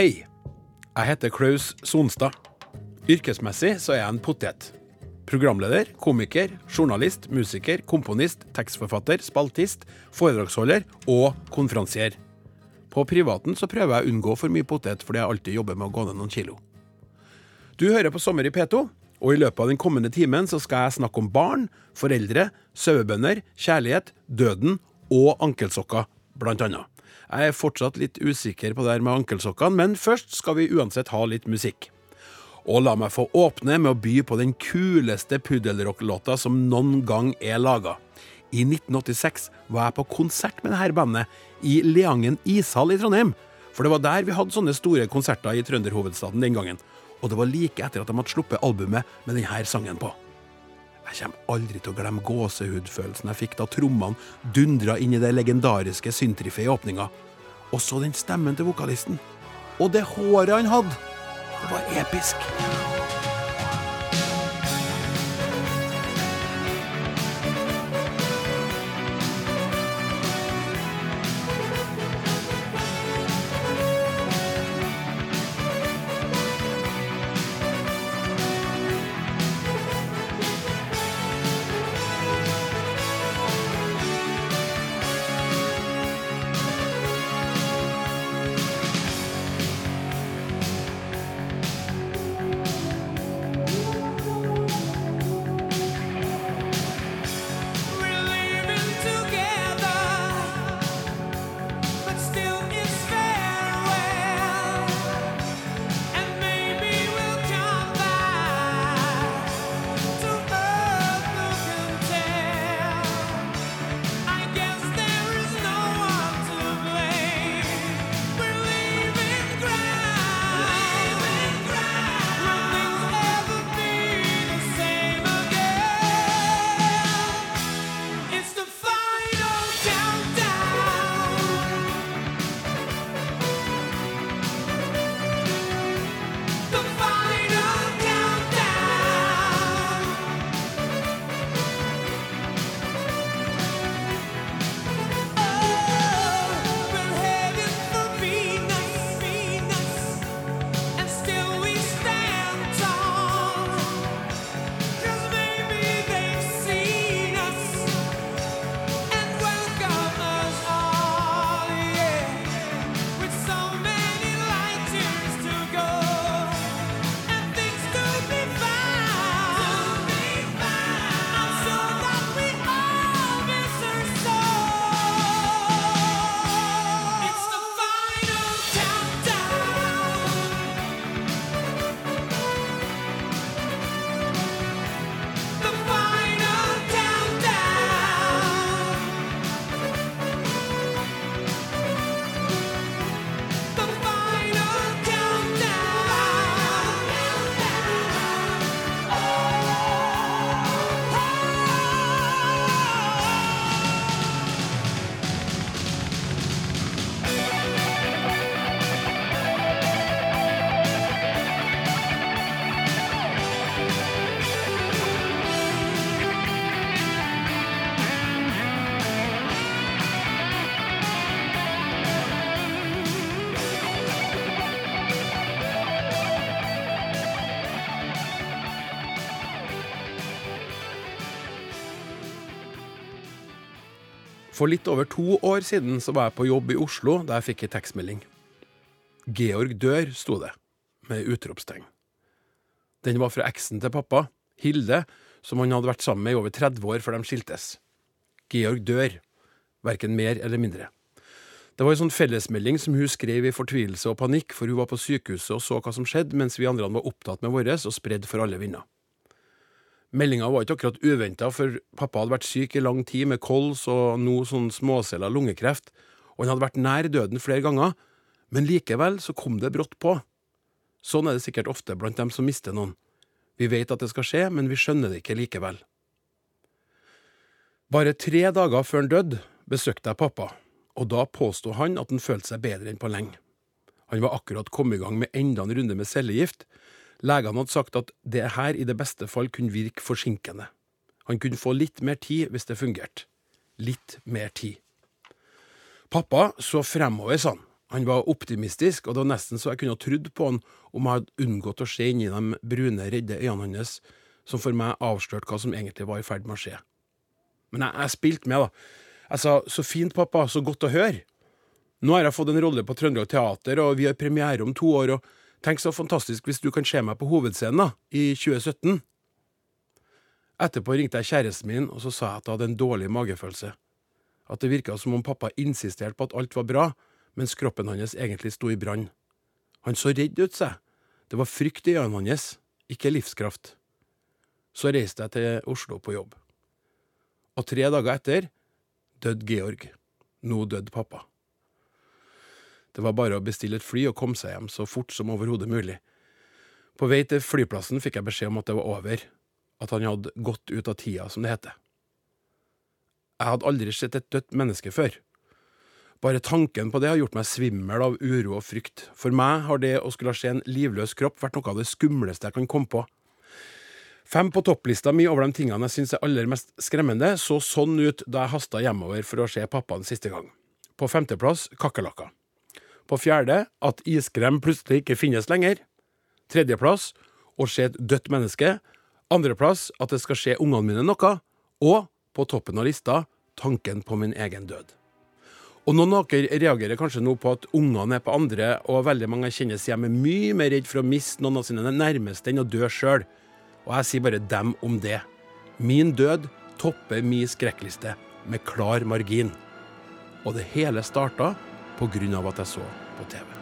Hei, jeg heter Klaus Sonstad. Yrkesmessig så er jeg en potet. Programleder, komiker, journalist, musiker, komponist, tekstforfatter, spaltist, foredragsholder og konferansier. På privaten så prøver jeg å unngå for mye potet fordi jeg alltid jobber med å gå ned noen kilo. Du hører på Sommer i P2, og i løpet av den kommende timen så skal jeg snakke om barn, foreldre, sauebønder, kjærlighet, døden og ankelsokker, blant annet. Jeg er fortsatt litt usikker på det her med ankelsokkene, men først skal vi uansett ha litt musikk. Og la meg få åpne med å by på den kuleste puddelrocklåta som noen gang er laga. I 1986 var jeg på konsert med dette bandet i Leangen ishall i Trondheim. For det var der vi hadde sånne store konserter i trønderhovedstaden den gangen. Og det var like etter at de hadde sluppet albumet med denne sangen på. Jeg kommer aldri til å glemme gåsehudfølelsen jeg fikk da trommene dundra inn i det legendariske syntriffet i åpninga. Og så den stemmen til vokalisten. Og det håret han hadde! Det var episk. For litt over to år siden så var jeg på jobb i Oslo da jeg fikk ei tekstmelding. Georg dør, sto det, med utropstegn. Den var fra eksen til pappa, Hilde, som han hadde vært sammen med i over 30 år før de skiltes. Georg dør. Verken mer eller mindre. Det var en sånn fellesmelding som hun skrev i fortvilelse og panikk, for hun var på sykehuset og så hva som skjedde, mens vi andre var opptatt med våres og spredd for alle vinder. Meldinga var ikke akkurat uventa, for pappa hadde vært syk i lang tid med kols og nå sånn småceller lungekreft, og han hadde vært nær døden flere ganger, men likevel så kom det brått på. Sånn er det sikkert ofte blant dem som mister noen. Vi vet at det skal skje, men vi skjønner det ikke likevel. Bare tre dager før han døde, besøkte jeg pappa, og da påsto han at han følte seg bedre enn på lenge. Han var akkurat kommet i gang med enda en runde med cellegift. Legene hadde sagt at det her i det beste fall kunne virke forsinkende. Han kunne få litt mer tid hvis det fungerte. Litt mer tid. Pappa så fremover, sa han, Han var optimistisk, og det var nesten så jeg kunne ha trodd på han om jeg hadde unngått å se inn i de brune, redde øynene hans, som for meg avslørte hva som egentlig var i ferd med å skje. Men jeg, jeg spilte med, da. Jeg sa 'så fint, pappa, så godt å høre'. Nå har jeg fått en rolle på Trøndelag Teater, og vi har premiere om to år, og tenk så fantastisk hvis du kan se meg på hovedscenen da, i 2017. Etterpå ringte jeg kjæresten min, og så sa jeg at jeg hadde en dårlig magefølelse. At det virka som om pappa insisterte på at alt var bra, mens kroppen hans egentlig sto i brann. Han så redd ut seg. Det var frykt i øynene hans, ikke livskraft. Så reiste jeg til Oslo på jobb. Og tre dager etter døde Georg. Nå døde pappa. Det var bare å bestille et fly og komme seg hjem så fort som overhodet mulig. På vei til flyplassen fikk jeg beskjed om at det var over, at han hadde gått ut av tida, som det heter. Jeg hadde aldri sett et dødt menneske før. Bare tanken på det har gjort meg svimmel av uro og frykt. For meg har det å skulle se en livløs kropp vært noe av det skumleste jeg kan komme på. Fem på topplista mi over de tingene jeg syns er aller mest skremmende, så sånn ut da jeg hasta hjemover for å se pappaen siste gang. På femteplass kakerlakker. På fjerde at iskrem plutselig ikke finnes lenger. Tredjeplass å se et dødt menneske. Andreplass at det skal skje ungene mine noe. Og på toppen av lista tanken på min egen død. Og noen av dere reagerer kanskje nå på at ungene er på andre, og veldig mange kjennes er mye mer redd for å miste noen av sine nærmeste enn å dø sjøl. Og jeg sier bare dem om det. Min død topper min skrekkliste med klar margin. Og det hele starta av at jeg så på TV.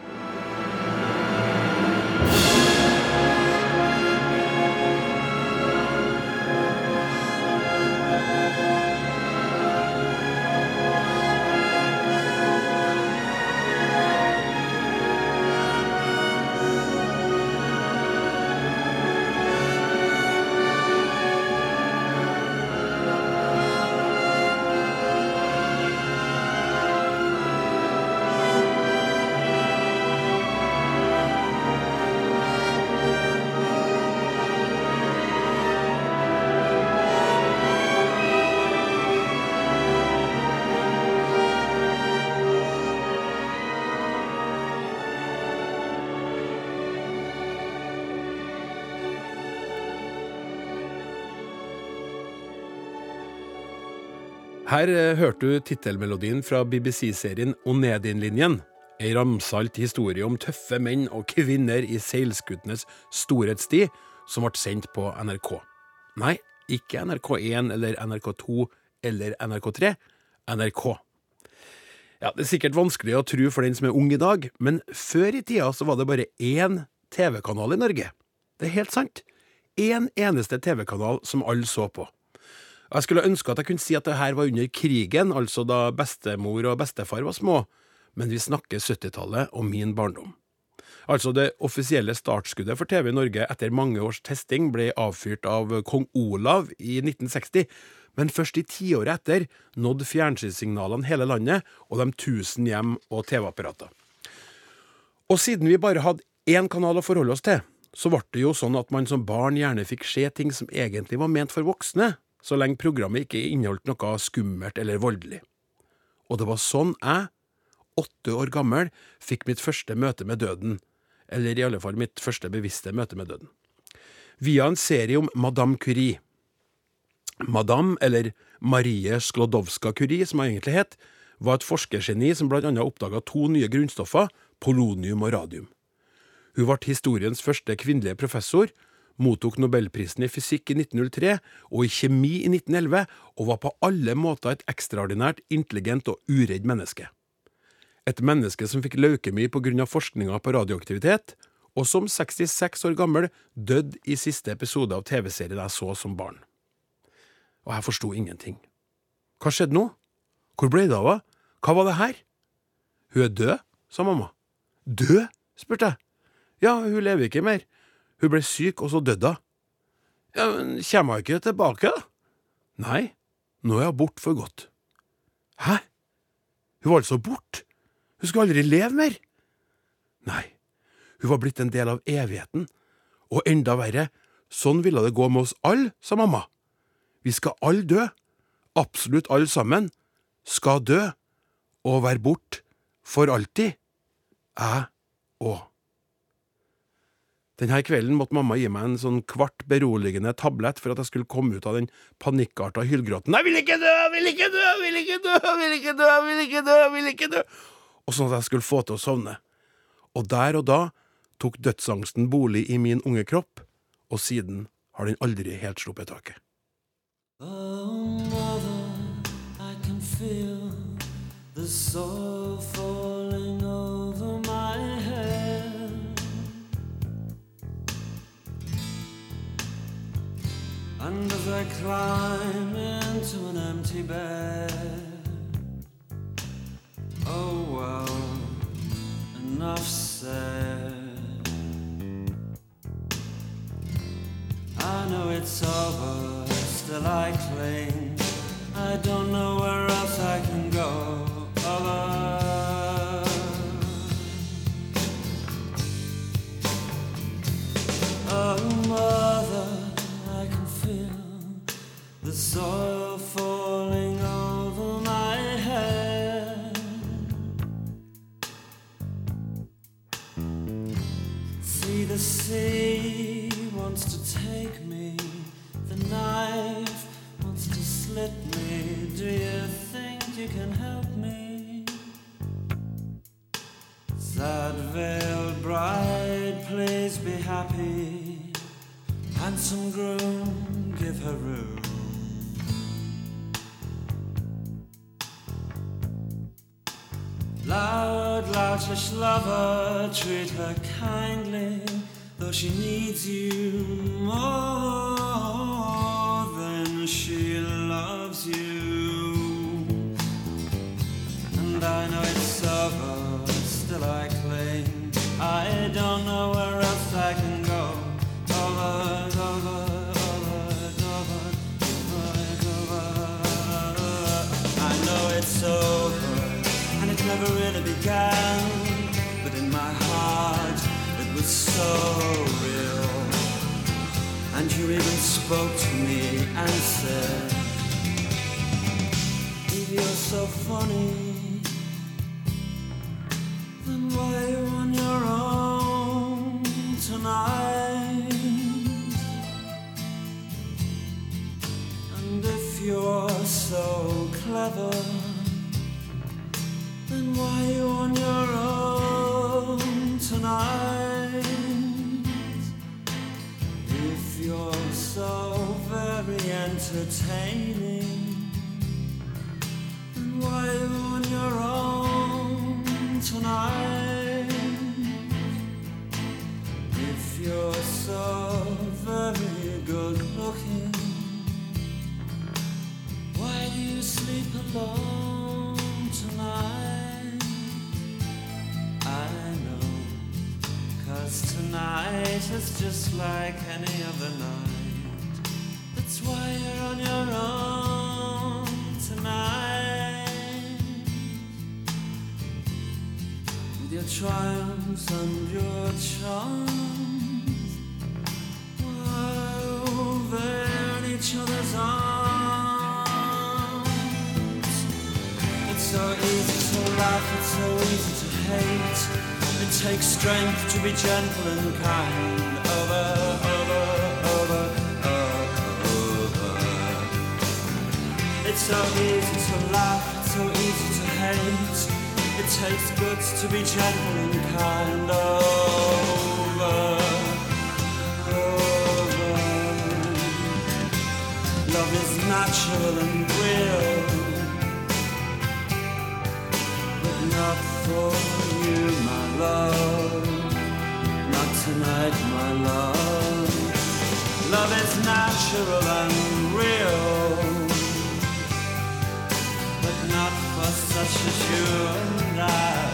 Her eh, hørte du tittelmelodien fra BBC-serien Onedin-linjen. Ei ramsalt historie om tøffe menn og kvinner i seilskutenes storhetstid, som ble sendt på NRK. Nei, ikke NRK1 eller NRK2 eller NRK3. NRK. Ja, Det er sikkert vanskelig å tro for den som er ung i dag, men før i tida så var det bare én TV-kanal i Norge. Det er helt sant. Én eneste TV-kanal som alle så på. Jeg skulle ønske at jeg kunne si at det her var under krigen, altså da bestemor og bestefar var små, men vi snakker 70-tallet og min barndom. Altså det offisielle startskuddet for TV i Norge etter mange års testing ble avfyrt av kong Olav i 1960, men først i tiåret etter nådde fjernsynssignalene hele landet og de tusen hjem og TV-apparater. Og siden vi bare hadde én kanal å forholde oss til, så ble det jo sånn at man som barn gjerne fikk se ting som egentlig var ment for voksne, så lenge programmet ikke inneholdt noe skummelt eller voldelig. Og det var sånn jeg, åtte år gammel, fikk mitt første møte med døden, eller i alle fall mitt første bevisste møte med døden. Via en serie om Madame Curie. Madame, eller Marie Sklodowska-Curie, som hun egentlig het, var et forskergeni som blant annet oppdaga to nye grunnstoffer, polonium og radium. Hun ble historiens første kvinnelige professor, mottok nobelprisen i fysikk i 1903 og i kjemi i 1911, og var på alle måter et ekstraordinært intelligent og uredd menneske. Et menneske som fikk leukemi pga. forskninga på radioaktivitet, og som 66 år gammel døde i siste episode av TV-serien jeg så som barn. Og jeg forsto ingenting. Hva skjedde nå? Hvor ble det av henne? Hva var det her? Hun er død, sa mamma. Død? spurte jeg. Ja, hun lever ikke mer. Hun ble syk, og så døde hun. Ja, men kommer hun ikke tilbake, da? Nei, nå er hun borte for godt. Hæ? Hun var altså borte? Hun skulle aldri leve mer? Nei, hun var blitt en del av evigheten. Og enda verre, sånn ville det gå med oss alle, sa mamma. Vi skal alle dø. Absolutt alle sammen. Skal dø. Og være borte. For alltid. Jeg òg. Denne kvelden måtte mamma gi meg en sånn kvart beroligende tablett for at jeg skulle komme ut av den panikkarta hylgråten. Jeg vil ikke dø, jeg vil ikke dø, jeg vil ikke dø, jeg vil ikke dø, jeg vil ikke dø, jeg vil ikke dø. Og sånn at jeg skulle få til å sovne. Og der og da tok dødsangsten bolig i min unge kropp, og siden har den aldri helt sluppet taket. Oh, mother, I can feel the soul falling And as I climb into an empty bed, oh well, enough said. I know it's over, still I cling. I don't know where else I can go. Over. Oh, mother, soil falling over my head. See the sea wants to take me. The knife wants to slit me. Do you think you can help me? Sad veiled bride, please be happy. Handsome groom, give her room. Loud, loutish lover, treat her kindly, though she needs you more spoke to me and said, If you're so funny, then why are you on your own tonight? And if you're so clever, then why are you on your own tonight? If you're so very entertaining, then why you on your own tonight? If you're so very good looking, why do you sleep alone tonight? I know, cause tonight is just like any other night. Why you're on your own tonight. With your triumphs and your charms, while they're in each other's arms. It's so easy to laugh, it's so easy to hate. It takes strength to be gentle and kind. It's so easy to laugh, so easy to hate. It takes guts to be gentle and kind. Over, over. Love is natural and real, but not for you, my love. Not tonight, my love. Love is natural and real, such as you and I,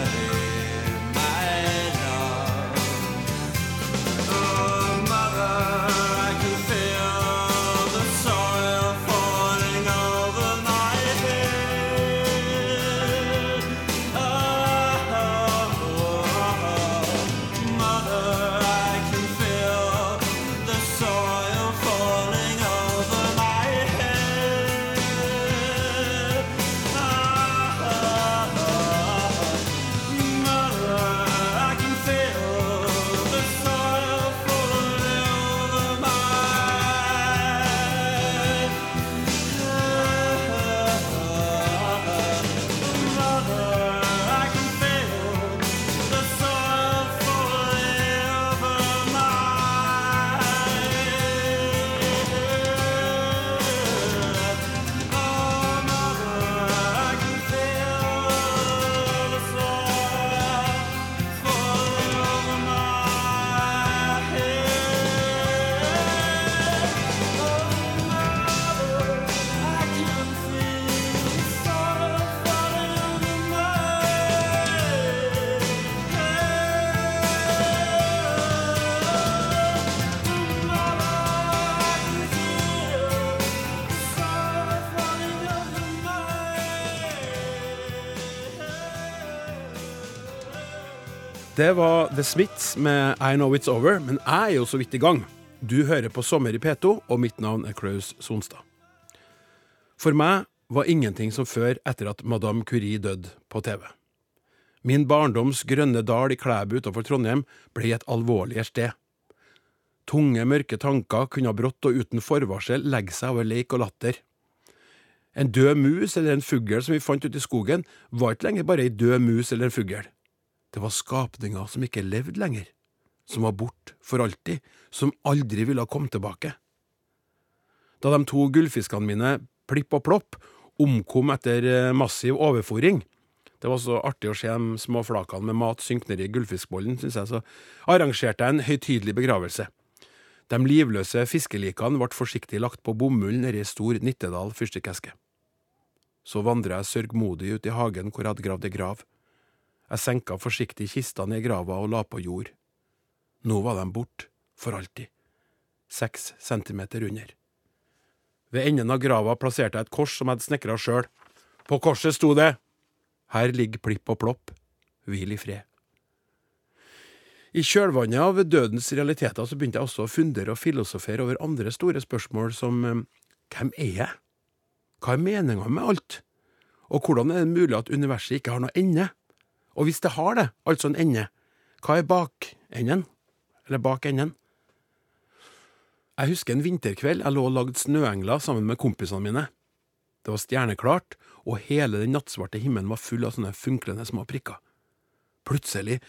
Det var The Smiths med I Know It's Over, men jeg er jo så vidt i gang. Du hører på Sommer i P2, og mitt navn er Klaus Sonstad. For meg var ingenting som før etter at Madame Curie døde på TV. Min barndoms grønne dal i Klæbu utenfor Trondheim ble et alvorligere sted. Tunge, mørke tanker kunne brått og uten forvarsel legge seg over leik og latter. En død mus eller en fugl som vi fant ute i skogen, var ikke lenger bare ei død mus eller en fugl. Det var skapninger som ikke levde lenger, som var borte for alltid, som aldri ville komme tilbake. Da de to gullfiskene mine, Plipp og Plopp, omkom etter eh, massiv overfòring Det var så artig å se de små flakene med mat synke ned i gullfiskbollen, synes jeg, så arrangerte jeg en høytidelig begravelse. De livløse fiskelikene ble forsiktig lagt på bomull nede i stor Nittedal fyrstikkeske. Så vandret jeg sørgmodig ut i hagen hvor jeg hadde gravd ei grav. Jeg senka forsiktig kista ned i grava og la på jord. Nå var de borte, for alltid. Seks centimeter under. Ved enden av grava plasserte jeg et kors som jeg hadde snekra sjøl. På korset sto det Her ligger Plipp og Plopp. Hvil i fred. I kjølvannet av dødens realiteter så begynte jeg også å fundere og filosofere over andre store spørsmål som hvem er jeg? Hva er meninga med alt? Og hvordan er det mulig at universet ikke har noe ende? Og hvis det har det, altså en ende, hva er bakenden? Eller bak enden? Jeg husker en vinterkveld jeg lå og lagde snøengler sammen med kompisene mine. Det var stjerneklart, og hele den nattsvarte himmelen var full av sånne funklende små prikker. Plutselig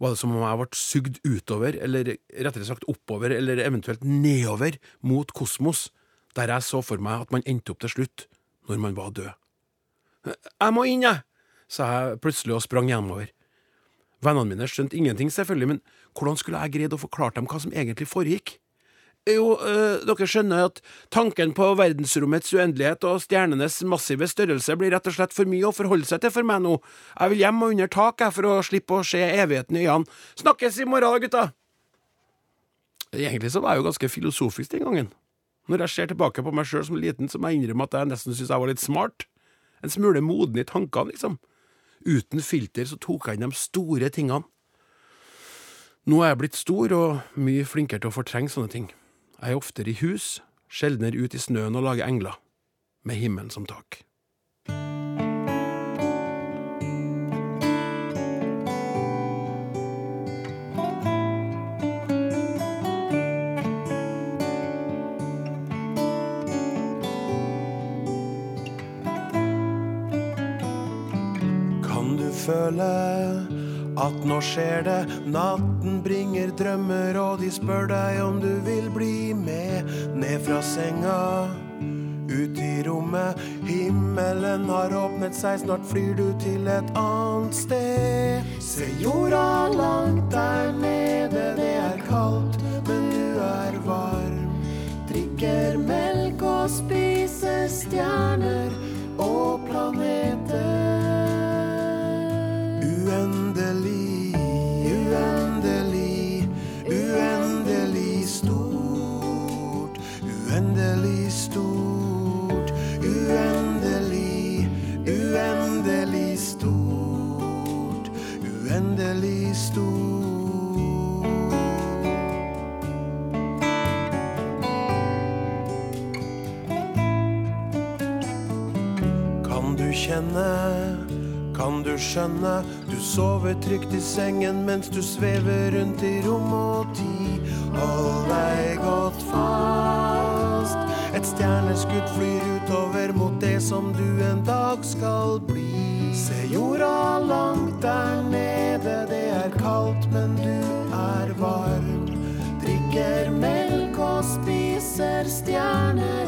var det som om jeg ble sugd utover, eller rettere sagt oppover, eller eventuelt nedover, mot kosmos, der jeg så for meg at man endte opp til slutt, når man var død. Jeg må inn, jeg, sa jeg plutselig og sprang hjemover. Vennene mine skjønte ingenting, selvfølgelig, men hvordan skulle jeg greid å forklare dem hva som egentlig foregikk? Jo, øh, dere skjønner at tanken på verdensrommets uendelighet og stjernenes massive størrelse blir rett og slett for mye å forholde seg til for meg nå. Jeg vil hjem og under tak, for å slippe å se evigheten i øynene. Snakkes i morgen, gutta! Egentlig så var jeg jo ganske filosofisk den gangen. Når jeg ser tilbake på meg sjøl som liten, så må jeg innrømme at jeg nesten syns jeg var litt smart. En smule moden i tankene, liksom. Uten filter så tok jeg inn de store tingene. Nå er jeg blitt stor og mye flinkere til å fortrenge sånne ting. Jeg er oftere i hus, sjeldnere ut i snøen og lager engler, med himmelen som tak. Føle at nå skjer det? Natten bringer drømmer, og de spør deg om du vil bli med ned fra senga. Ut i rommet, himmelen har åpnet seg, snart flyr du til et annet sted. Se jorda langt der nede, det er kaldt, men du er varm. Drikker melk og spiser stjerner og planeter. Kjenne, kan du skjønne, du sover trygt i sengen mens du svever rundt i rom og tid. Hold deg godt fast. Et stjerneskudd flyr utover mot det som du en dag skal bli. Se jorda langt der nede, det er kaldt, men du er varm. Drikker melk og spiser stjerner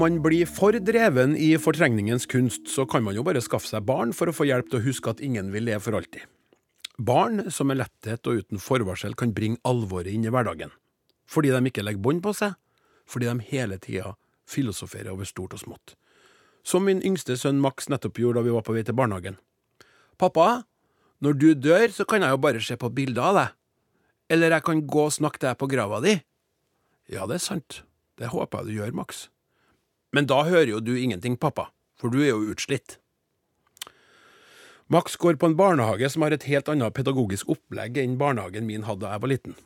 man blir for dreven i fortrengningens kunst, så kan man jo bare skaffe seg barn for å få hjelp til å huske at ingen vil leve for alltid. Barn som med letthet og uten forvarsel kan bringe alvoret inn i hverdagen. Fordi de ikke legger bånd på seg, fordi de hele tida filosoferer over stort og smått. Som min yngste sønn Max nettopp gjorde da vi var på vei til barnehagen. Pappa, når du dør, så kan jeg jo bare se på bilder av deg. Eller jeg kan gå og snakke til deg på grava di. Ja, det er sant. Det håper jeg du gjør, Max. Men da hører jo du ingenting, pappa, for du er jo utslitt. Max går på en barnehage som har et helt annet pedagogisk opplegg enn barnehagen min hadde da jeg var liten.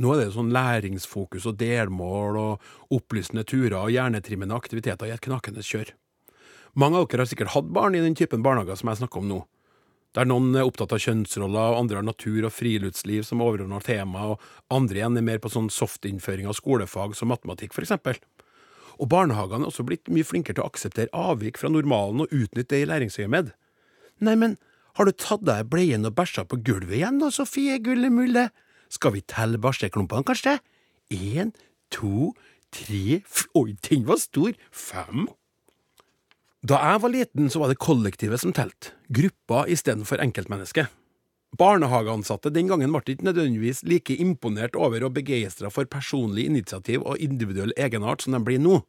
Nå er det sånn læringsfokus og delmål og opplysende turer og hjernetrimmende aktiviteter i et knakende kjør. Mange av dere har sikkert hatt barn i den typen barnehager som jeg snakker om nå. Der noen er opptatt av kjønnsroller, andre har natur og friluftsliv som overordna tema, og andre igjen er mer på sånn softinnføring av skolefag som matematikk, for eksempel. Og barnehagene er også blitt mye flinkere til å akseptere avvik fra normalen og utnytte det i læringsøyemed. Nei, men har du tatt deg bleien og bæsja på gulvet igjen da, Sofie Gullemulle? Skal vi telle bæsjeklumpene, kanskje? Én, to, tre, f Oi, den var stor! Fem! Da jeg var liten, så var det kollektivet som telte. Gruppa istedenfor enkeltmennesket. Barnehageansatte den gangen ble ikke nødvendigvis like imponert over og begeistra for personlig initiativ og individuell egenart som de blir nå.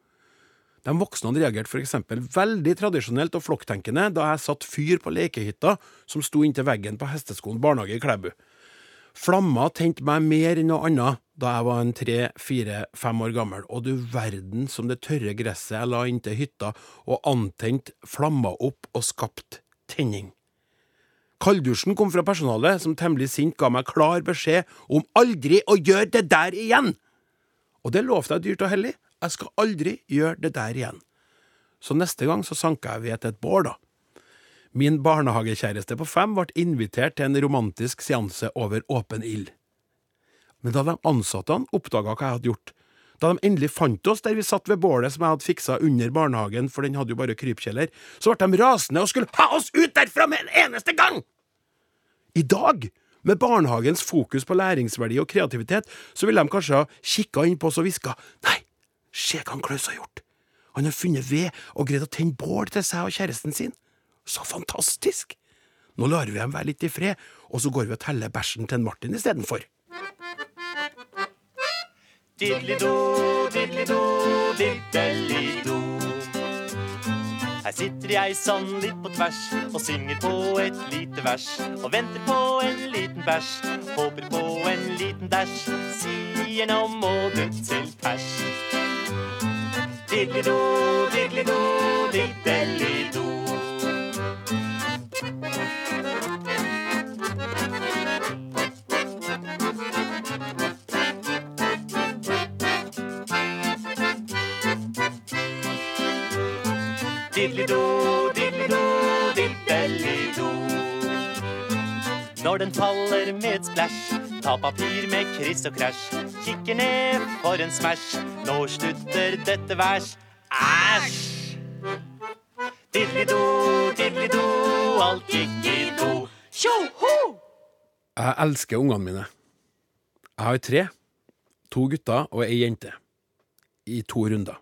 De voksne hadde reagert for eksempel veldig tradisjonelt og flokktenkende da jeg satt fyr på lekehytta som sto inntil veggen på Hesteskolen barnehage i Klæbu. Flamma tente meg mer enn noe annet da jeg var en tre, fire, fem år gammel, og du verden som det tørre gresset jeg la inntil hytta og antente flamma opp og skapt tenning. Kalddusjen kom fra personalet, som temmelig sint ga meg klar beskjed om aldri å gjøre det der igjen! Og det lovte jeg dyrt og hellig, jeg skal aldri gjøre det der igjen. Så neste gang så sanka jeg ved et bål, da. Min barnehagekjæreste på fem ble invitert til en romantisk seanse over åpen ild. Men da de ansatte oppdaga hva jeg hadde gjort, da de endelig fant oss der vi satt ved bålet som jeg hadde fiksa under barnehagen, for den hadde jo bare krypkjeller, så ble de rasende og skulle ha oss ut derfra med en eneste gang! I dag, med barnehagens fokus på læringsverdi og kreativitet, så ville de kanskje ha kikka inn på oss og hviska nei, se hva han Klaus har gjort. Han har funnet ved og greid å tenne bål til seg og kjæresten sin. Så fantastisk! Nå lar vi dem være litt i fred, og så går vi og teller bæsjen til Martin istedenfor. Diddelido, diddelido, diddelido. Her sitter jeg sånn litt på tvers og synger på et lite vers. Og venter på en liten bæsj, håper på en liten dæsj. Sier nå må du til pers. Diddelido, diddelido. Diddelido, Når den faller med et splæsj, ta papir med kryss og krasj. Kikker ned for en smash, nå slutter dette vers. Æsj! Diddelido, diddelido, alt gikk i do. Tjoho! Jeg elsker ungene mine. Jeg har tre. To gutter og ei jente. I to runder.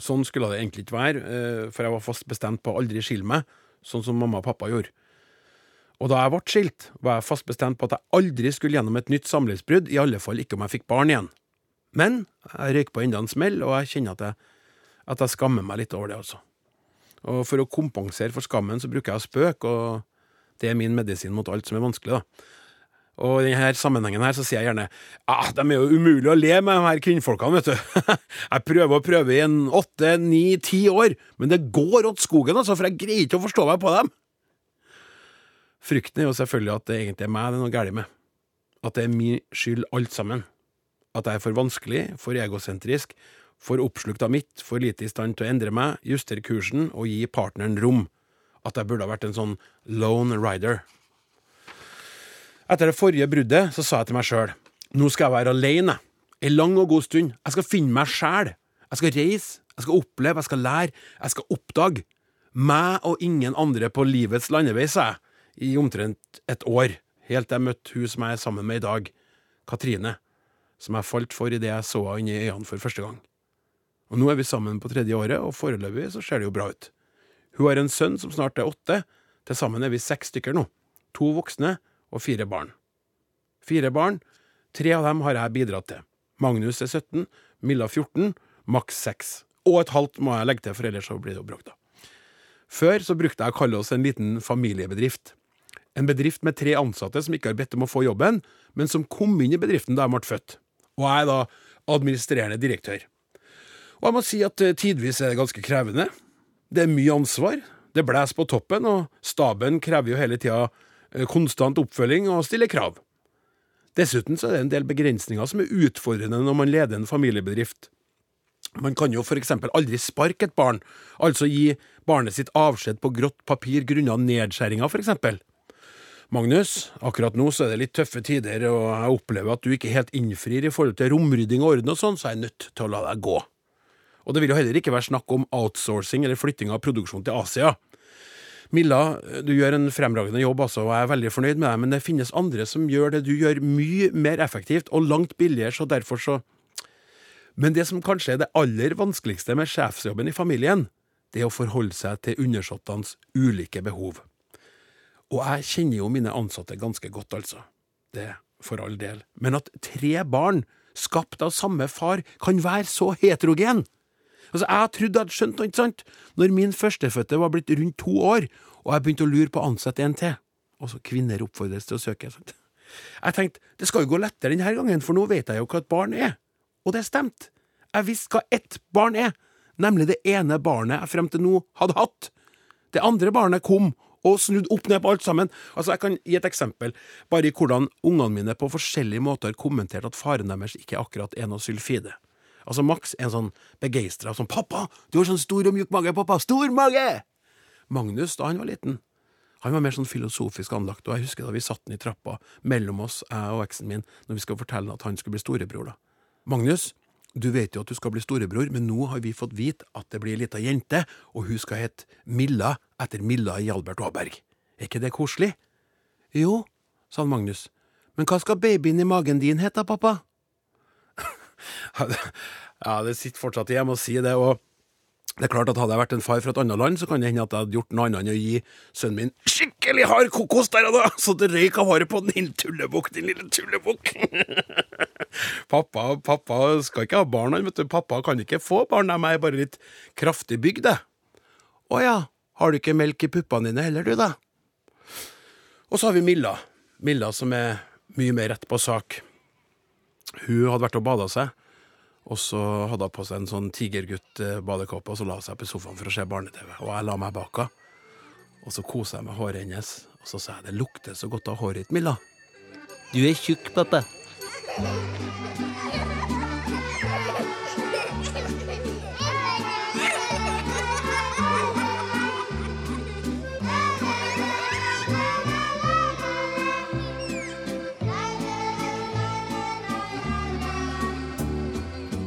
Sånn skulle det egentlig ikke være, eh, for jeg var fast bestemt på å aldri skille meg, sånn som mamma og pappa gjorde. Og da jeg ble skilt, var jeg fast bestemt på at jeg aldri skulle gjennom et nytt samlivsbrudd, i alle fall ikke om jeg fikk barn igjen. Men jeg røyk på enda en smell, og jeg kjenner at jeg, at jeg skammer meg litt over det, altså. Og for å kompensere for skammen, så bruker jeg å spøke, og det er min medisin mot alt som er vanskelig, da. Og i denne sammenhengen her så sier jeg gjerne ah, de er jo umulig å le med, de her kvinnfolkene, vet du. Jeg prøver og prøver i en åtte, ni, ti år, men det går åt skogen, altså, for jeg greier ikke å forstå meg på dem. Frykten er jo selvfølgelig at det egentlig er meg det er noe galt med. At det er min skyld alt sammen. At jeg er for vanskelig, for egosentrisk, for oppslukt av mitt, for lite i stand til å endre meg, justere kursen og gi partneren rom. At jeg burde ha vært en sånn lone rider. Etter det forrige bruddet så sa jeg til meg sjøl nå skal jeg være alene. En lang og god stund. Jeg skal finne meg sjæl. Jeg skal reise, jeg skal oppleve, jeg skal lære, jeg skal oppdage. Meg og ingen andre på livets landevei, sa jeg, i omtrent et år, helt til jeg møtte hun som jeg er sammen med i dag, Katrine, som jeg falt for idet jeg så henne i øynene for første gang. Og nå er vi sammen på tredje året, og foreløpig så ser det jo bra ut. Hun har en sønn som snart er åtte. Til sammen er vi seks stykker nå. To voksne og fire barn. Fire barn. Tre av dem har jeg bidratt til. Magnus er 17, Milla 14, maks 6. Og et halvt må jeg legge til, for ellers så blir det jo bråk, da. Før så brukte jeg å kalle oss en liten familiebedrift. En bedrift med tre ansatte som ikke har bedt om å få jobben, men som kom inn i bedriften da de ble født. Og jeg er da administrerende direktør. Og jeg må si at eh, tidvis er det ganske krevende. Det er mye ansvar. Det blåser på toppen, og staben krever jo hele tida eh, konstant oppfølging og stiller krav. Dessuten så er det en del begrensninger som er utfordrende når man leder en familiebedrift. Man kan jo for eksempel aldri sparke et barn, altså gi barnet sitt avskjed på grått papir grunnet nedskjæringer, for eksempel. Magnus, akkurat nå så er det litt tøffe tider, og jeg opplever at du ikke helt innfrir i forhold til romrydding og orden og sånn, så jeg er nødt til å la deg gå. Og det vil jo heller ikke være snakk om outsourcing eller flytting av produksjon til Asia. Milla, du gjør en fremragende jobb, altså, og jeg er veldig fornøyd med deg, men det finnes andre som gjør det du gjør mye mer effektivt og langt billigere, så derfor så Men det som kanskje er det aller vanskeligste med sjefsjobben i familien, det er å forholde seg til undersåttenes ulike behov. Og jeg kjenner jo mine ansatte ganske godt, altså. Det for all del. Men at tre barn, skapt av samme far, kan være så heterogen! Altså, Jeg trodde jeg hadde skjønt noe, ikke sant? Når min førstefødte var blitt rundt to år, og jeg begynte å lure på å ansette en til. Altså, kvinner oppfordres til å søke. sant? Jeg tenkte, det skal jo gå lettere denne gangen, for nå vet jeg jo hva et barn er. Og det stemte. Jeg visste hva ett barn er, nemlig det ene barnet jeg frem til nå hadde hatt. Det andre barnet kom og snudd opp ned på alt sammen. Altså, Jeg kan gi et eksempel, bare i hvordan ungene mine på forskjellige måter har kommentert at faren deres ikke akkurat er noe sylfide. Altså, Max er en sånn begeistra sånn 'Pappa, du har sånn stor og mjuk mage, pappa! Stor mage!' Magnus, da han var liten, han var mer sånn filosofisk anlagt, og jeg husker da vi satt den i trappa mellom oss, jeg og eksen min, når vi skal fortelle at han skulle bli storebror, da. Magnus, du vet jo at du skal bli storebror, men nå har vi fått vite at det blir ei lita jente, og hun skal hete Milla etter Milla i Albert Aaberg. Er ikke det koselig? Jo, sa Magnus. Men hva skal babyen i magen din hete, pappa? ja, det sitter fortsatt i, jeg må si det, og det er klart at Hadde jeg vært en far fra et annet land, så kan det hende at jeg hadde gjort noe annet enn å gi sønnen min skikkelig hard kokos der og da, så det røyk av håret på den lille tullebukk, din lille tullebukk. pappa, pappa skal ikke ha barn, han, vet du. Pappa kan ikke få barn, de er bare litt kraftig bygd, det. Å ja, har du ikke melk i puppene dine heller, du, da? Og så har vi Milla. Milla som er mye mer rett på sak. Hun hadde vært og bada seg, og så hadde hun på seg en sånn tigergutt-badekåpe, og så la hun seg på sofaen for å se barne-TV. Og jeg la meg bak henne, og så kosa jeg med håret hennes, og så sa jeg det lukter så godt av håret ditt, Milla. Du er tjukk, pappa.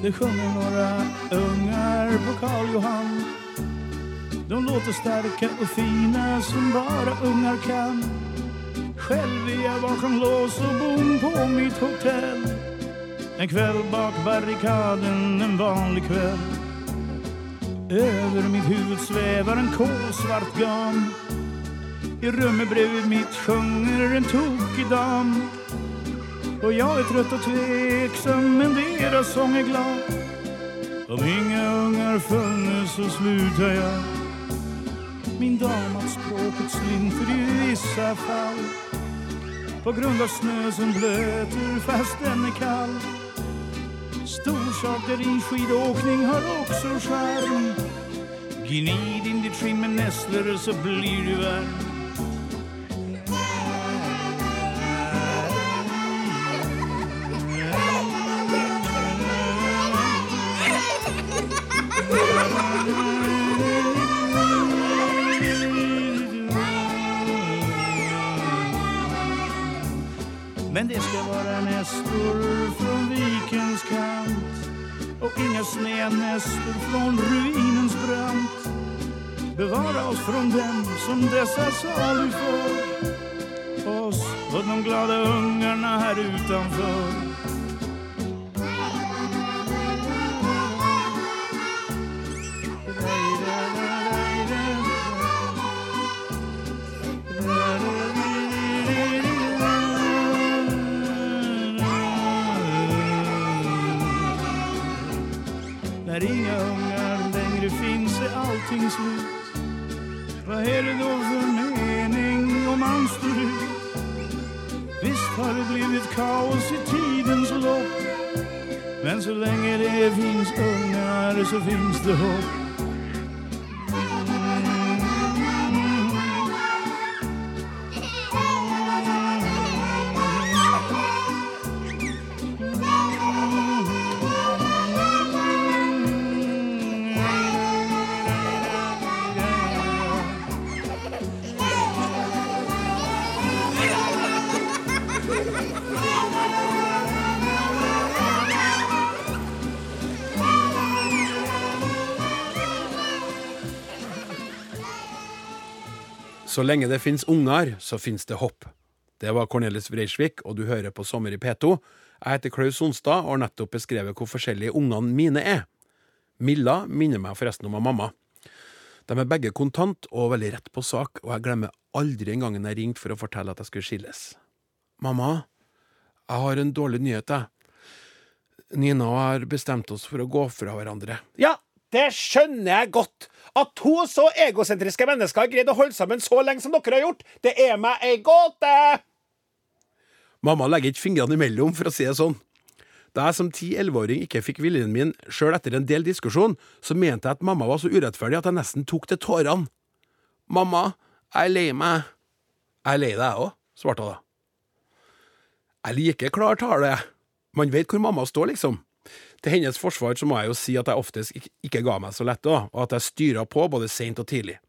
Det sjunger några ungar på Karl Johan. De låter starka och fina som bara ungar kan. Själv är jag bakom lås och bom på mitt hotell. En kväll bak barrikaden, en vanlig kväll. Över mitt huvud svävar en kolsvart gam I rummet bredvid mitt sjunger en tokig dam och jag är trött och tveksam men deras sång är glad. Om inga ungar funnes så slutar jag Min dam att språket slinter i vissa fall. På grund av snö som blöter fast den är kall. Storsaker i skidåkning har också charm Gnid in ditt skinn med nässlor så blir du varm inga snednästor från ruinens brant. Bevara oss från dem som dessa saluför oss och de glada ungarna här utanför. Allting slut Vad det då för mening om man står ut? Visst har det blivit kaos i tidens lopp. Men så länge det finns ungar så finns det hopp Så lenge det fins unger, så fins det hopp. Det var Cornelis Vreisvik, og du hører på Sommer i P2. Jeg heter Klaus Sonstad og har nettopp beskrevet hvor forskjellige ungene mine er. Milla minner meg forresten om mamma. De er begge kontant og veldig rett på sak, og jeg glemmer aldri en gang jeg ringte for å fortelle at jeg skulle skilles. Mamma, jeg har en dårlig nyhet, jeg. Nina og jeg har bestemt oss for å gå fra hverandre. Ja, det skjønner jeg godt. At to så egosentriske mennesker har greid å holde sammen så lenge som dere har gjort, det er meg ei gåte! Mamma legger ikke fingrene imellom, for å si det sånn. Da jeg som 10-11-åring ikke fikk viljen min sjøl etter en del diskusjon, så mente jeg at mamma var så urettferdig at jeg nesten tok til tårene. Mamma, jeg er lei meg. Jeg er lei deg, jeg òg, svarte hun da. Jeg liker klar tale. Man vet hvor mamma står, liksom. Til hennes forsvar så må jeg jo si at jeg oftest ikke- ga meg så lett, da, og at jeg styra på både seint og tidlig.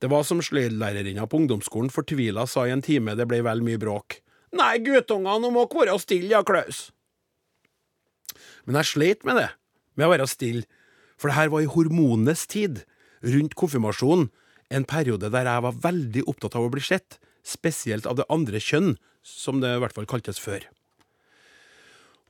Det var som sløydlærerinna på ungdomsskolen fortvila sa i en time det ble vel mye bråk. Nei, guttungene, må være stille, ja, Klaus. Men jeg sleit med det, med å være stille, for det her var i hormonenes tid, rundt konfirmasjonen, en periode der jeg var veldig opptatt av å bli sett, spesielt av det andre kjønn, som det i hvert fall kaltes før.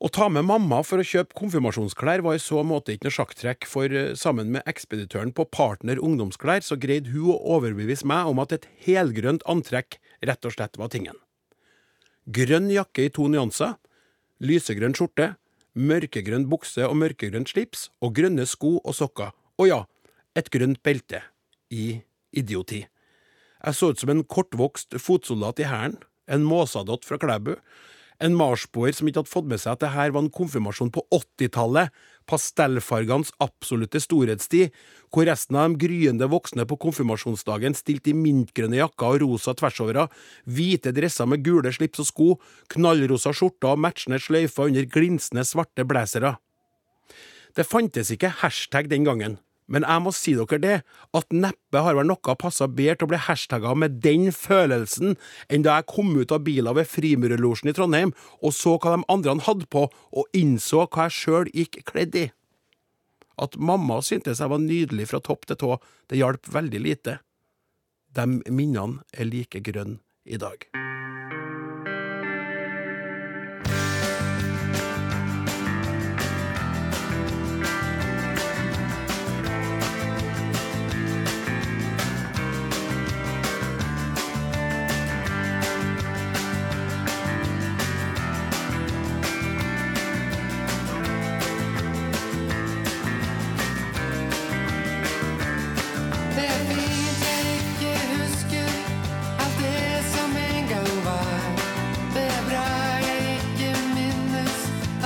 Å ta med mamma for å kjøpe konfirmasjonsklær var i så måte ikke noe sjakktrekk, for eh, sammen med ekspeditøren på Partner ungdomsklær så greide hun å overbevise meg om at et helgrønt antrekk rett og slett var tingen. Grønn jakke i to nyanser, lysegrønn skjorte, mørkegrønn bukse og mørkegrønt slips, og grønne sko og sokker. Og ja, et grønt belte. I idioti. Jeg så ut som en kortvokst fotsoldat i hæren, en måsadott fra Klæbu, en marsboer som ikke hadde fått med seg at det her var en konfirmasjon på 80-tallet, pastellfargenes absolutte storhetstid, hvor resten av de gryende voksne på konfirmasjonsdagen stilte i mintgrønne jakker og rosa tversovere, hvite dresser med gule slips og sko, knallrosa skjorter og matchende sløyfer under glinsende svarte blazere. Det fantes ikke hashtag den gangen, men jeg må si dere det, at neppe har vel noe passa bedre til å bli hashtagga med den følelsen enn da jeg kom ut av bilen ved Frimurerlosjen i Trondheim og så hva de andre hadde på, og innså hva jeg sjøl gikk kledd i. At mamma syntes jeg var nydelig fra topp til tå, det hjalp veldig lite. De minnene er like grønne i dag.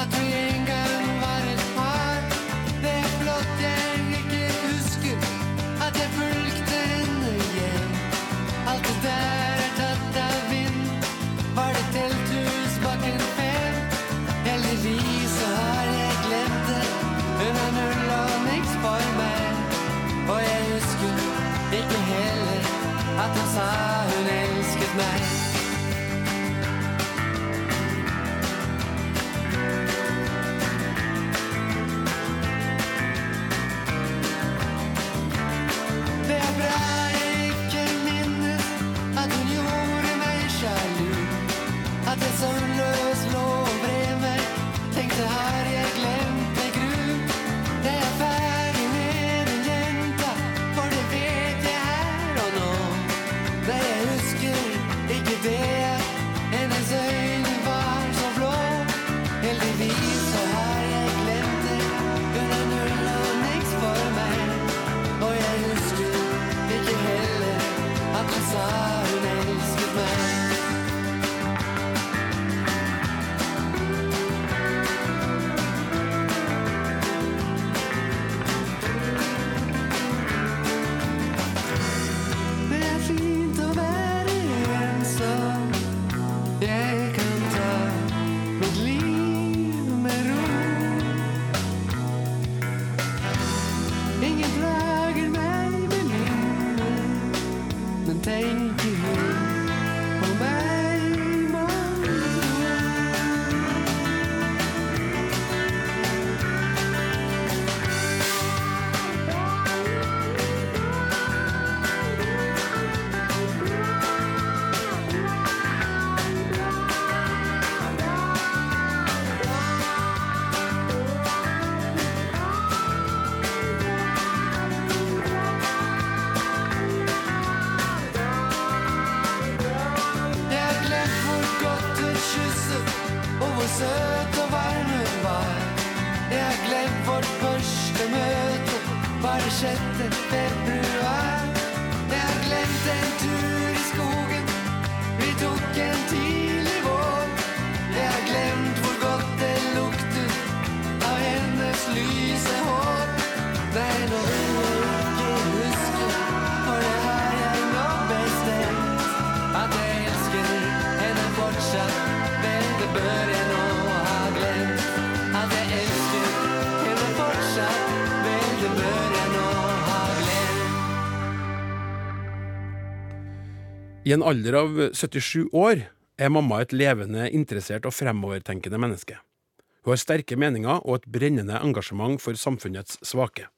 At vi en I en alder av 77 år er mamma et levende, interessert og fremovertenkende menneske. Hun har sterke meninger og et brennende engasjement for samfunnets svake.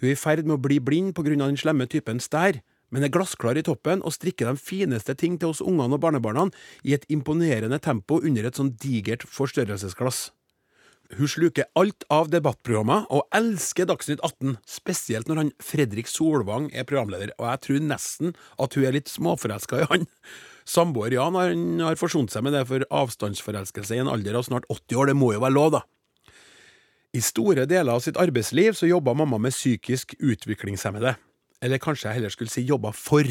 Hun er i ferd med å bli blind pga. den slemme typen stær, men er glassklar i toppen og strikker de fineste ting til oss ungene og barnebarna i et imponerende tempo under et sånn digert forstørrelsesglass. Hun sluker alt av debattprogrammer og elsker Dagsnytt 18, spesielt når han Fredrik Solvang er programleder, og jeg tror nesten at hun er litt småforelska i han. Samboer Jan han har forsont seg med det for avstandsforelskelse i en alder av snart 80 år, det må jo være lov, da. I store deler av sitt arbeidsliv så jobba mamma med psykisk utviklingshemmede. Eller kanskje jeg heller skulle si jobba for.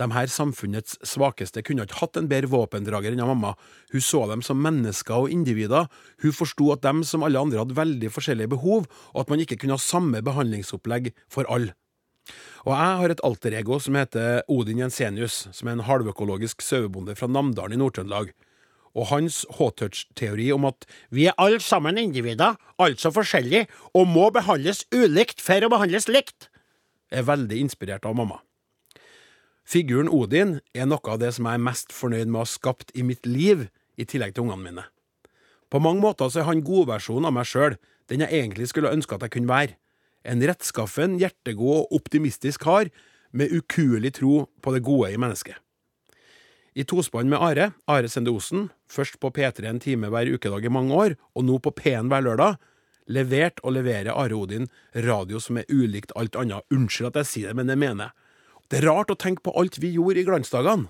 De her samfunnets svakeste kunne ikke hatt en bedre våpendrager enn mamma. Hun så dem som mennesker og individer. Hun forsto at dem som alle andre hadde veldig forskjellige behov, og at man ikke kunne ha samme behandlingsopplegg for alle. Og jeg har et alter ego som heter Odin Jensenius, som er en halvøkologisk sauebonde fra Namdalen i Nord-Trøndelag. Og hans H-touch-teori om at vi er alle sammen individer, altså forskjellige, og må behandles ulikt for å behandles likt, er veldig inspirert av mamma. Figuren Odin er noe av det som jeg er mest fornøyd med å ha skapt i mitt liv, i tillegg til ungene mine. På mange måter så er han godversjonen av meg sjøl, den jeg egentlig skulle ønske at jeg kunne være. En rettskaffen, hjertegod og optimistisk kar med ukuelig tro på det gode i mennesket. I tospann med Are, Are Sende Osen, først på P3 en time hver ukedag i mange år, og nå på P1 hver lørdag, levert og leverer Are Odin radio som er ulikt alt annet. Unnskyld at jeg sier det, men det mener jeg. Det er rart å tenke på alt vi gjorde i glansdagene.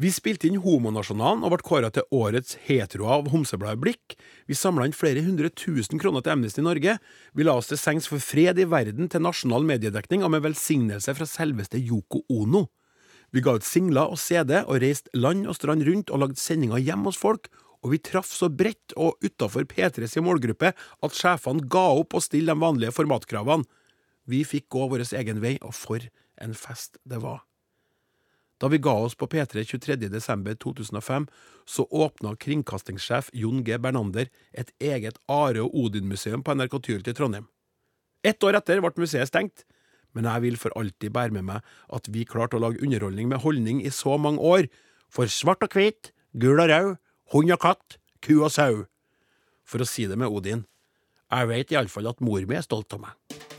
Vi spilte inn Homonasjonalen og ble kåra til årets hetero av Homsebladet Blikk. Vi samla inn flere hundre tusen kroner til Amnesty Norge. Vi la oss til sengs for fred i verden til nasjonal mediedekning og med velsignelse fra selveste Yoko Ono. Vi ga ut singler og CD og reiste land og strand rundt og lagde sendinger hjemme hos folk, og vi traff så bredt og utafor P3 sin målgruppe at sjefene ga opp å stille de vanlige formatkravene. Vi fikk gå vår egen vei, og for en fest det var. Da vi ga oss på P3 23.12.2005, så åpna kringkastingssjef Jon G. Bernander et eget Are og Odin-museum på NRK Tyholt i Trondheim. Ett år etter ble museet stengt, men jeg vil for alltid bære med meg at vi klarte å lage underholdning med holdning i så mange år, for svart og hvit, gul og rød, hund og katt, ku og sau. For å si det med Odin, jeg vet iallfall at mor mi er stolt av meg.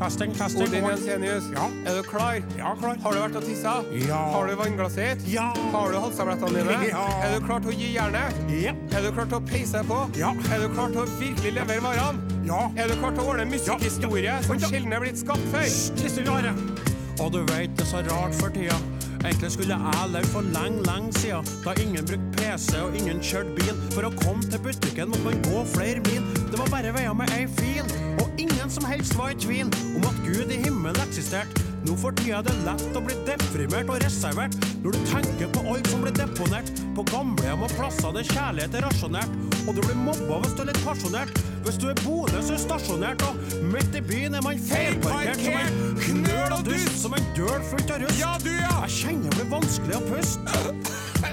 Testing, testing. Odin Jensenius, Ja. er du klar? Ja, klar. Har du vært og tissa? Ja. Har du vannglasset ditt? Ja. Har du halstablettene dine? Ja. Er du klar til å gi jernet? Ja. Er du klar til å peise på? Ja. Er du klar til å virkelig levere varene? Ja. Er du klar til å ordne musikkhistorie som Ja. sjelden er blitt skapt før? Kristin Are. Og du vet det er så rart for tida. Egentlig skulle jeg levd for lenge, lenge siden. Da ingen brukte PC og ingen kjørte bil. For å komme til butikken måtte man gå flere mil. Det var bare veier med ei fil. Og ingen som helst var i tvil om at Gud i himmelen eksisterte. Nå for tida er det lett å bli deprimert og reservert når du tenker på alt som blir deponert på gamlehjem og plasser der kjærlighet er rasjonert. Og du blir mobba hvis du er litt pasjonert. Hvis du er Bodø, så er stasjonert, og midt i byen er man feilparkert som en knøl og dust, som en døl fullt av rust. Ja, du, ja! Jeg kjenner det blir vanskelig å puste.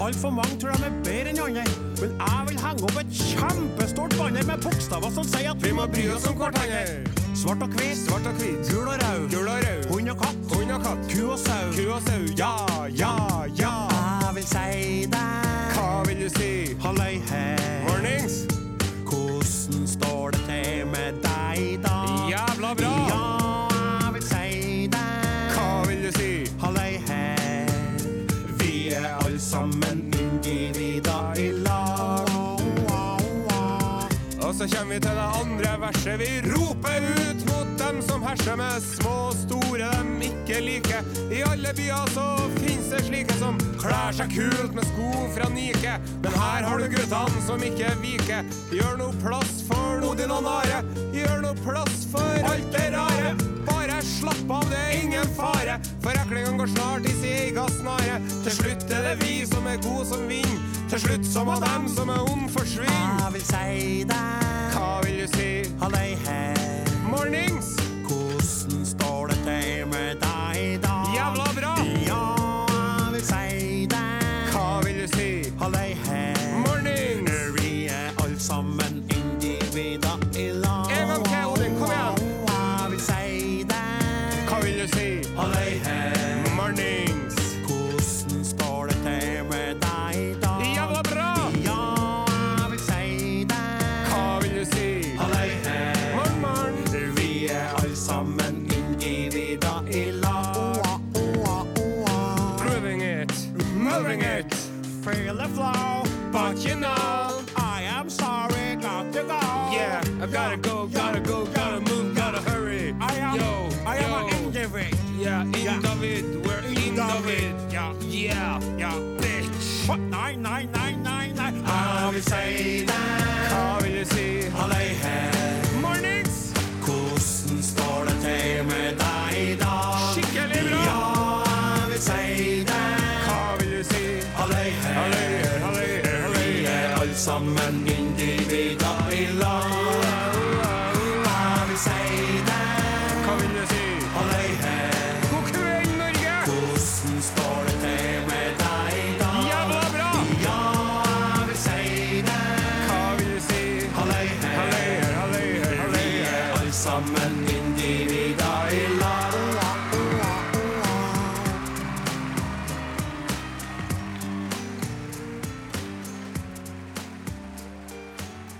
Altfor mange tror de er bedre enn andre, men jeg vil henge opp et kjempestort banner med bokstaver som sier at Vi må bry oss om hverandre. Svart og hvit, Svart og hvit. gul og rød, Gul og rød. hund og katt, Hund og katt. ku og sau. Ku og sau. Ja, ja, ja. Jeg vil si deg Hva vil du si? Halløy her. Vi roper ut mot dem som herser med små og store dem ikke liker. I alle byer så finnes det slike som klær seg kult med sko fra Nike. Men her har du guttene som ikke viker. Gjør noe plass for Odin og Nare. Gjør noe plass for alt det rare. Bare slapp av, det er ingen fare. For eklingene går snart i sin egen snare. Til slutt er det vi som er gode som vinner. Til slutt så må dem som er onde forsvinne. Jeg vil si deg Hva vil du si? Halløy her. Mornings!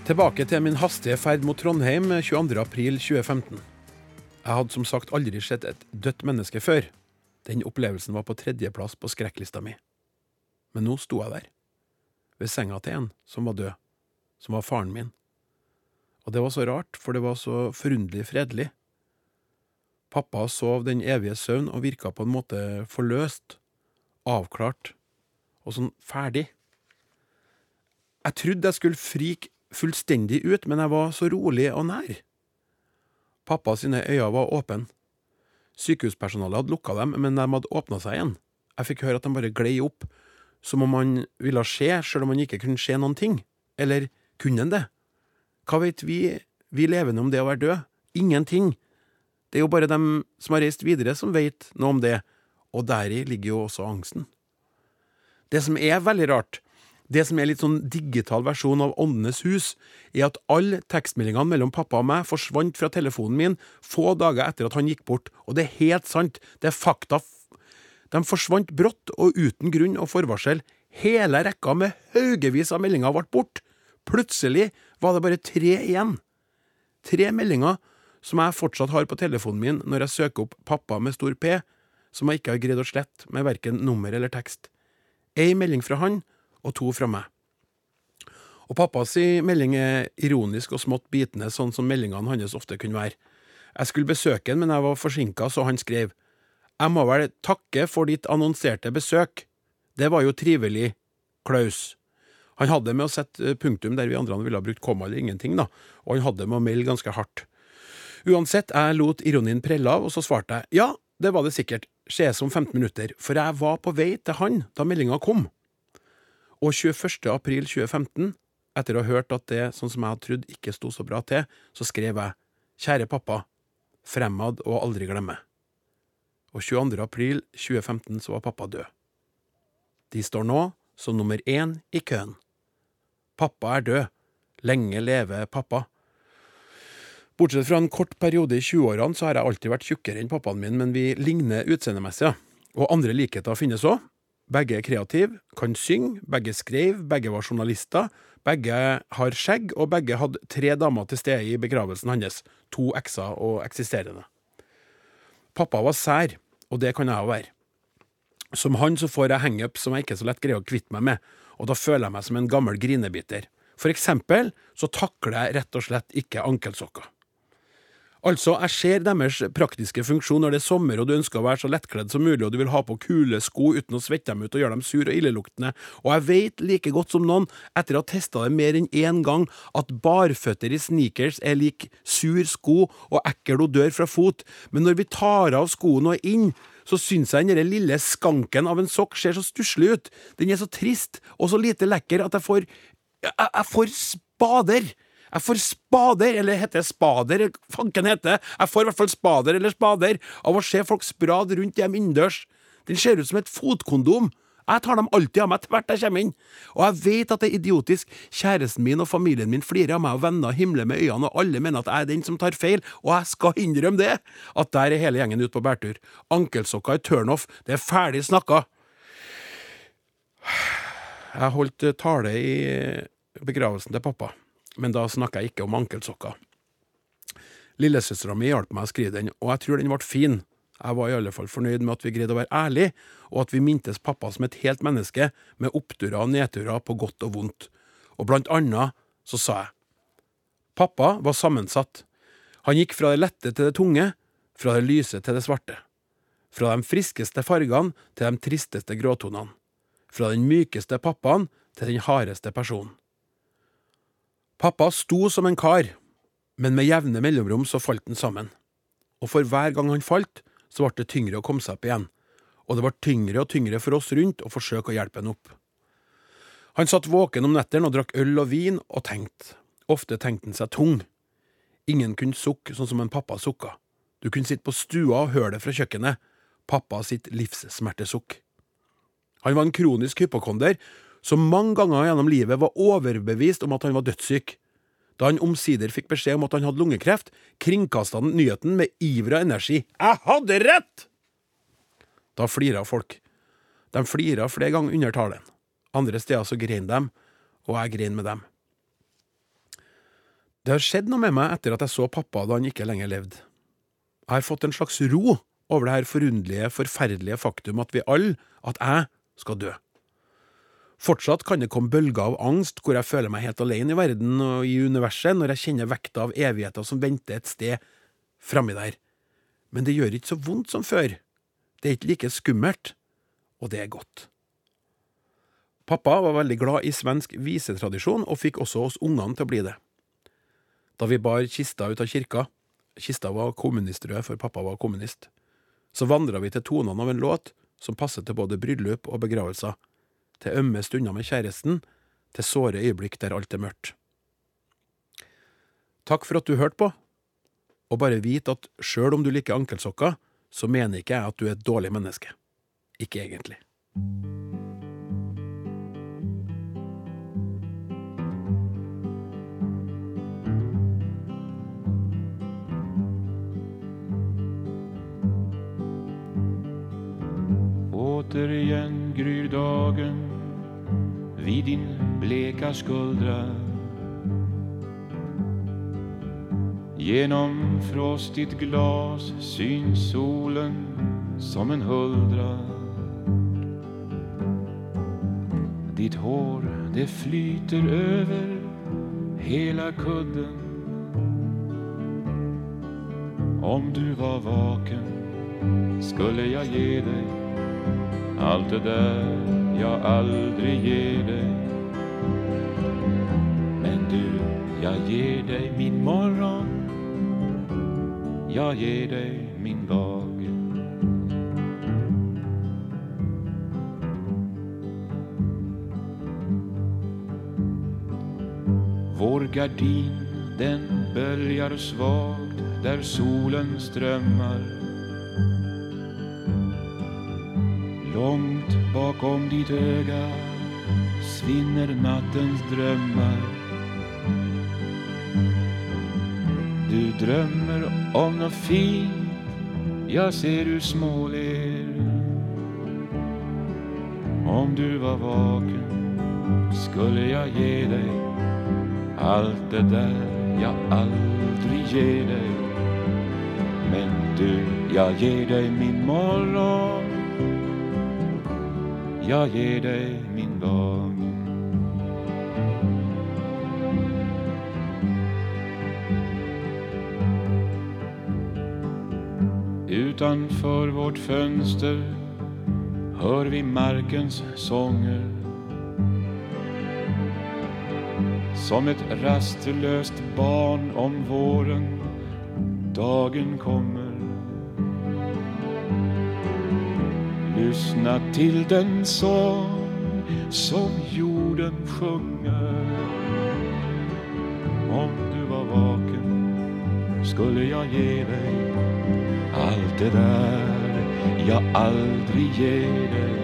Tilbake til min hastige ferd mot Trondheim 22. april 2015. Jeg hadde som sagt aldri sett et dødt menneske før. Den opplevelsen var på tredjeplass på skrekklista mi. Men nå sto jeg der, ved senga til en som var død, som var faren min. Og det var så rart, for det var så forunderlig fredelig. Pappa sov den evige søvn og virka på en måte forløst, avklart og sånn ferdig. Jeg trodde jeg skulle frike fullstendig ut, men jeg var så rolig og nær. Pappa sine øyne var åpne. Sykehuspersonalet hadde lukka dem, men de hadde åpna seg igjen. Jeg fikk høre at de bare glei opp, som om han ville se, sjøl om han ikke kunne se noen ting. Eller kunne han det? Hva vet vi, vi levende om det å være død? Ingenting. Det er jo bare dem som har reist videre som vet noe om det, og deri ligger jo også angsten. Det som er veldig rart, det som er litt sånn digital versjon av Åndenes hus, er at alle tekstmeldingene mellom pappa og meg forsvant fra telefonen min få dager etter at han gikk bort, og det er helt sant, det er fakta. De forsvant brått og uten grunn og forvarsel. Hele rekka med haugevis av meldinger ble bort. Plutselig var det bare tre igjen. Tre meldinger som jeg fortsatt har på telefonen min når jeg søker opp pappa med stor P, som jeg ikke har greid å slette med verken nummer eller tekst. Ei melding fra han, og to fra meg. Og pappas melding er ironisk og smått bitende, sånn som meldingene hans ofte kunne være. Jeg skulle besøke han, men jeg var forsinka, så han skrev Jeg må vel takke for ditt annonserte besøk. Det var jo trivelig, Klaus. Han hadde med å sette punktum der vi andre ville ha brukt komma eller ingenting, da, og han hadde med å melde ganske hardt. Uansett, jeg lot ironien prelle av, og så svarte jeg ja, det var det sikkert, ses om 15 minutter, for jeg var på vei til han da meldinga kom. Og 21. april 2015, etter å ha hørt at det, sånn som jeg hadde trodd, ikke sto så bra til, så skrev jeg Kjære pappa, fremad og aldri glemme. Og 22. april 2015 så var pappa død. De står nå som nummer én i køen. Pappa er død. Lenge leve pappa. Bortsett fra en kort periode i 20-årene så har jeg alltid vært tjukkere enn pappaen min, men vi ligner utseendemessig. ja. Og andre likheter finnes òg. Begge er kreative, kan synge, begge skrev, begge var journalister, begge har skjegg, og begge hadde tre damer til stede i begravelsen hans. To ekser og eksisterende. Pappa var sær, og det kan jeg òg være. Som han så får jeg hangup som jeg ikke så lett greier å kvitte meg med, og da føler jeg meg som en gammel grinebiter. For eksempel så takler jeg rett og slett ikke ankelsokker. Altså, jeg ser deres praktiske funksjon når det er sommer og du ønsker å være så lettkledd som mulig og du vil ha på kule sko uten å svette dem ut og gjøre dem sur og illeluktende, og jeg vet like godt som noen, etter å ha testa det mer enn én gang, at barføtter i sneakers er lik sur sko og ekkel odør fra fot, men når vi tar av skoene og er inn, så syns jeg den lille skanken av en sokk ser så stusslig ut. Den er så trist og så lite lekker at jeg får Jeg, får spader. Jeg får spader, eller heter det spader? Fanken heter. Jeg får i hvert fall spader eller spader av å se folk sprade rundt hjem innendørs. Den ser ut som et fotkondom. Jeg tar dem alltid av meg hvert jeg kommer inn. Og jeg vet at det er idiotisk. Kjæresten min og familien min flirer av meg, og venner himler med øynene, og alle mener at jeg er den som tar feil, og jeg skal innrømme det, at der er hele gjengen ute på bærtur. Ankelsokker i turnoff, det er ferdig snakka. Jeg holdt tale i begravelsen til pappa, men da snakker jeg ikke om ankelsokker. Lillesøstera mi hjalp meg å skrive den, og jeg tror den ble fin. Jeg var i alle fall fornøyd med at vi greide å være ærlige, og at vi mintes pappa som et helt menneske, med oppturer og nedturer på godt og vondt. Og blant annet så sa jeg Pappa var sammensatt. Han gikk fra det lette til det tunge, fra det lyse til det svarte. Fra de friskeste fargene til de tristeste gråtonene. Fra den mykeste pappaen til den hardeste personen. Pappa sto som en kar, men med jevne mellomrom så falt han sammen. Og for hver gang han falt, så ble det tyngre å komme seg opp igjen, og det ble tyngre og tyngre for oss rundt å forsøke å hjelpe han opp. Han satt våken om nettene og drakk øl og vin og tenkte. Ofte tenkte han seg tung. Ingen kunne sukke sånn som en pappa sukka. Du kunne sitte på stua og høre det fra kjøkkenet. Pappa sitt livssmertesukk. Han var en kronisk hypokonder som mange ganger gjennom livet var overbevist om at han var dødssyk. Da han omsider fikk beskjed om at han hadde lungekreft, kringkasta han nyheten med iver og energi. Jeg hadde rett! Da flira folk. De flira flere ganger under talen. Andre steder så grein dem, og jeg grein med dem. Det har skjedd noe med meg etter at jeg så pappa da han ikke lenger levde. Jeg har fått en slags ro over det her forunderlige, forferdelige faktum at vi alle, at jeg, skal dø. Fortsatt kan det komme bølger av angst hvor jeg føler meg helt alene i verden og i universet når jeg kjenner vekta av evigheter som venter et sted framme der. Men det gjør ikke så vondt som før. Det er ikke like skummelt, og det er godt. Pappa var veldig glad i svensk visetradisjon og fikk også oss ungene til å bli det. Da vi bar kista ut av kirka, kista var kommunistrød for pappa var kommunist, så vandra vi til tonene av en låt som passet til både bryllup og begravelser, til ømme stunder med kjæresten, til såre øyeblikk der alt er mørkt. Takk for at du hørte på, og bare vit at sjøl om du liker ankelsokker, så mener ikke jeg at du er et dårlig menneske. Ikke egentlig. Återigen gryr dagen vid din bleka skuldra. Genom frostigt glas syns solen som en huldra. Ditt hår det flyter över hela kudden. Om du var vaken skulle jag ge dig allt det där jag aldrig ger dig Men du, jag ger dig min morgon Jag ger dig min dag. Vår gardin den böljar svagt där solen strömmar Långt bakom ditt öga svinner nattens drömmar. Du drömmer om något fint. Jag ser du småler Om du var vaken skulle jag ge dig allt det där jag aldrig ger dig. Men du, jag ger dig min morgon Jag ger dig min dag Utanför vårt fönster hör vi markens sånger Som ett rastlöst barn om våren dagen kommer Lyssna till den sång som jorden sjunger. Om du var vaken skulle jag ge dig allt det där jag aldrig ger dig.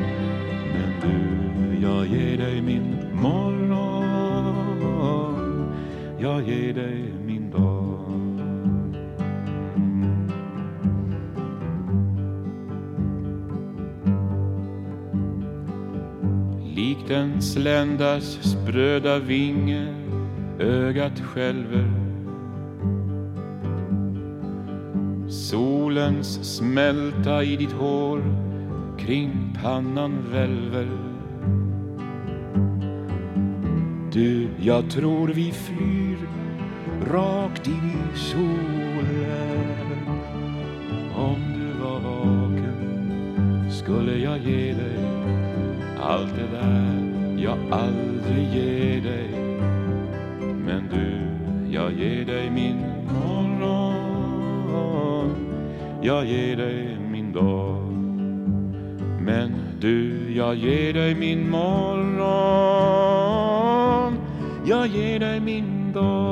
Men du, jag ger dig min morgon. Jag ger dig Sländas spröda vinge ögat skälver. Solens smälta i ditt hår kring pannan välver. Du, jag tror vi flyr rakt in i solen. Om du var vaken skulle jag ge dig allt det där jag aldrig ger dig Men du, jag ger dig min morgon Jag ger dig min dag Men du, jag ger dig min morgon Jag ger dig min dag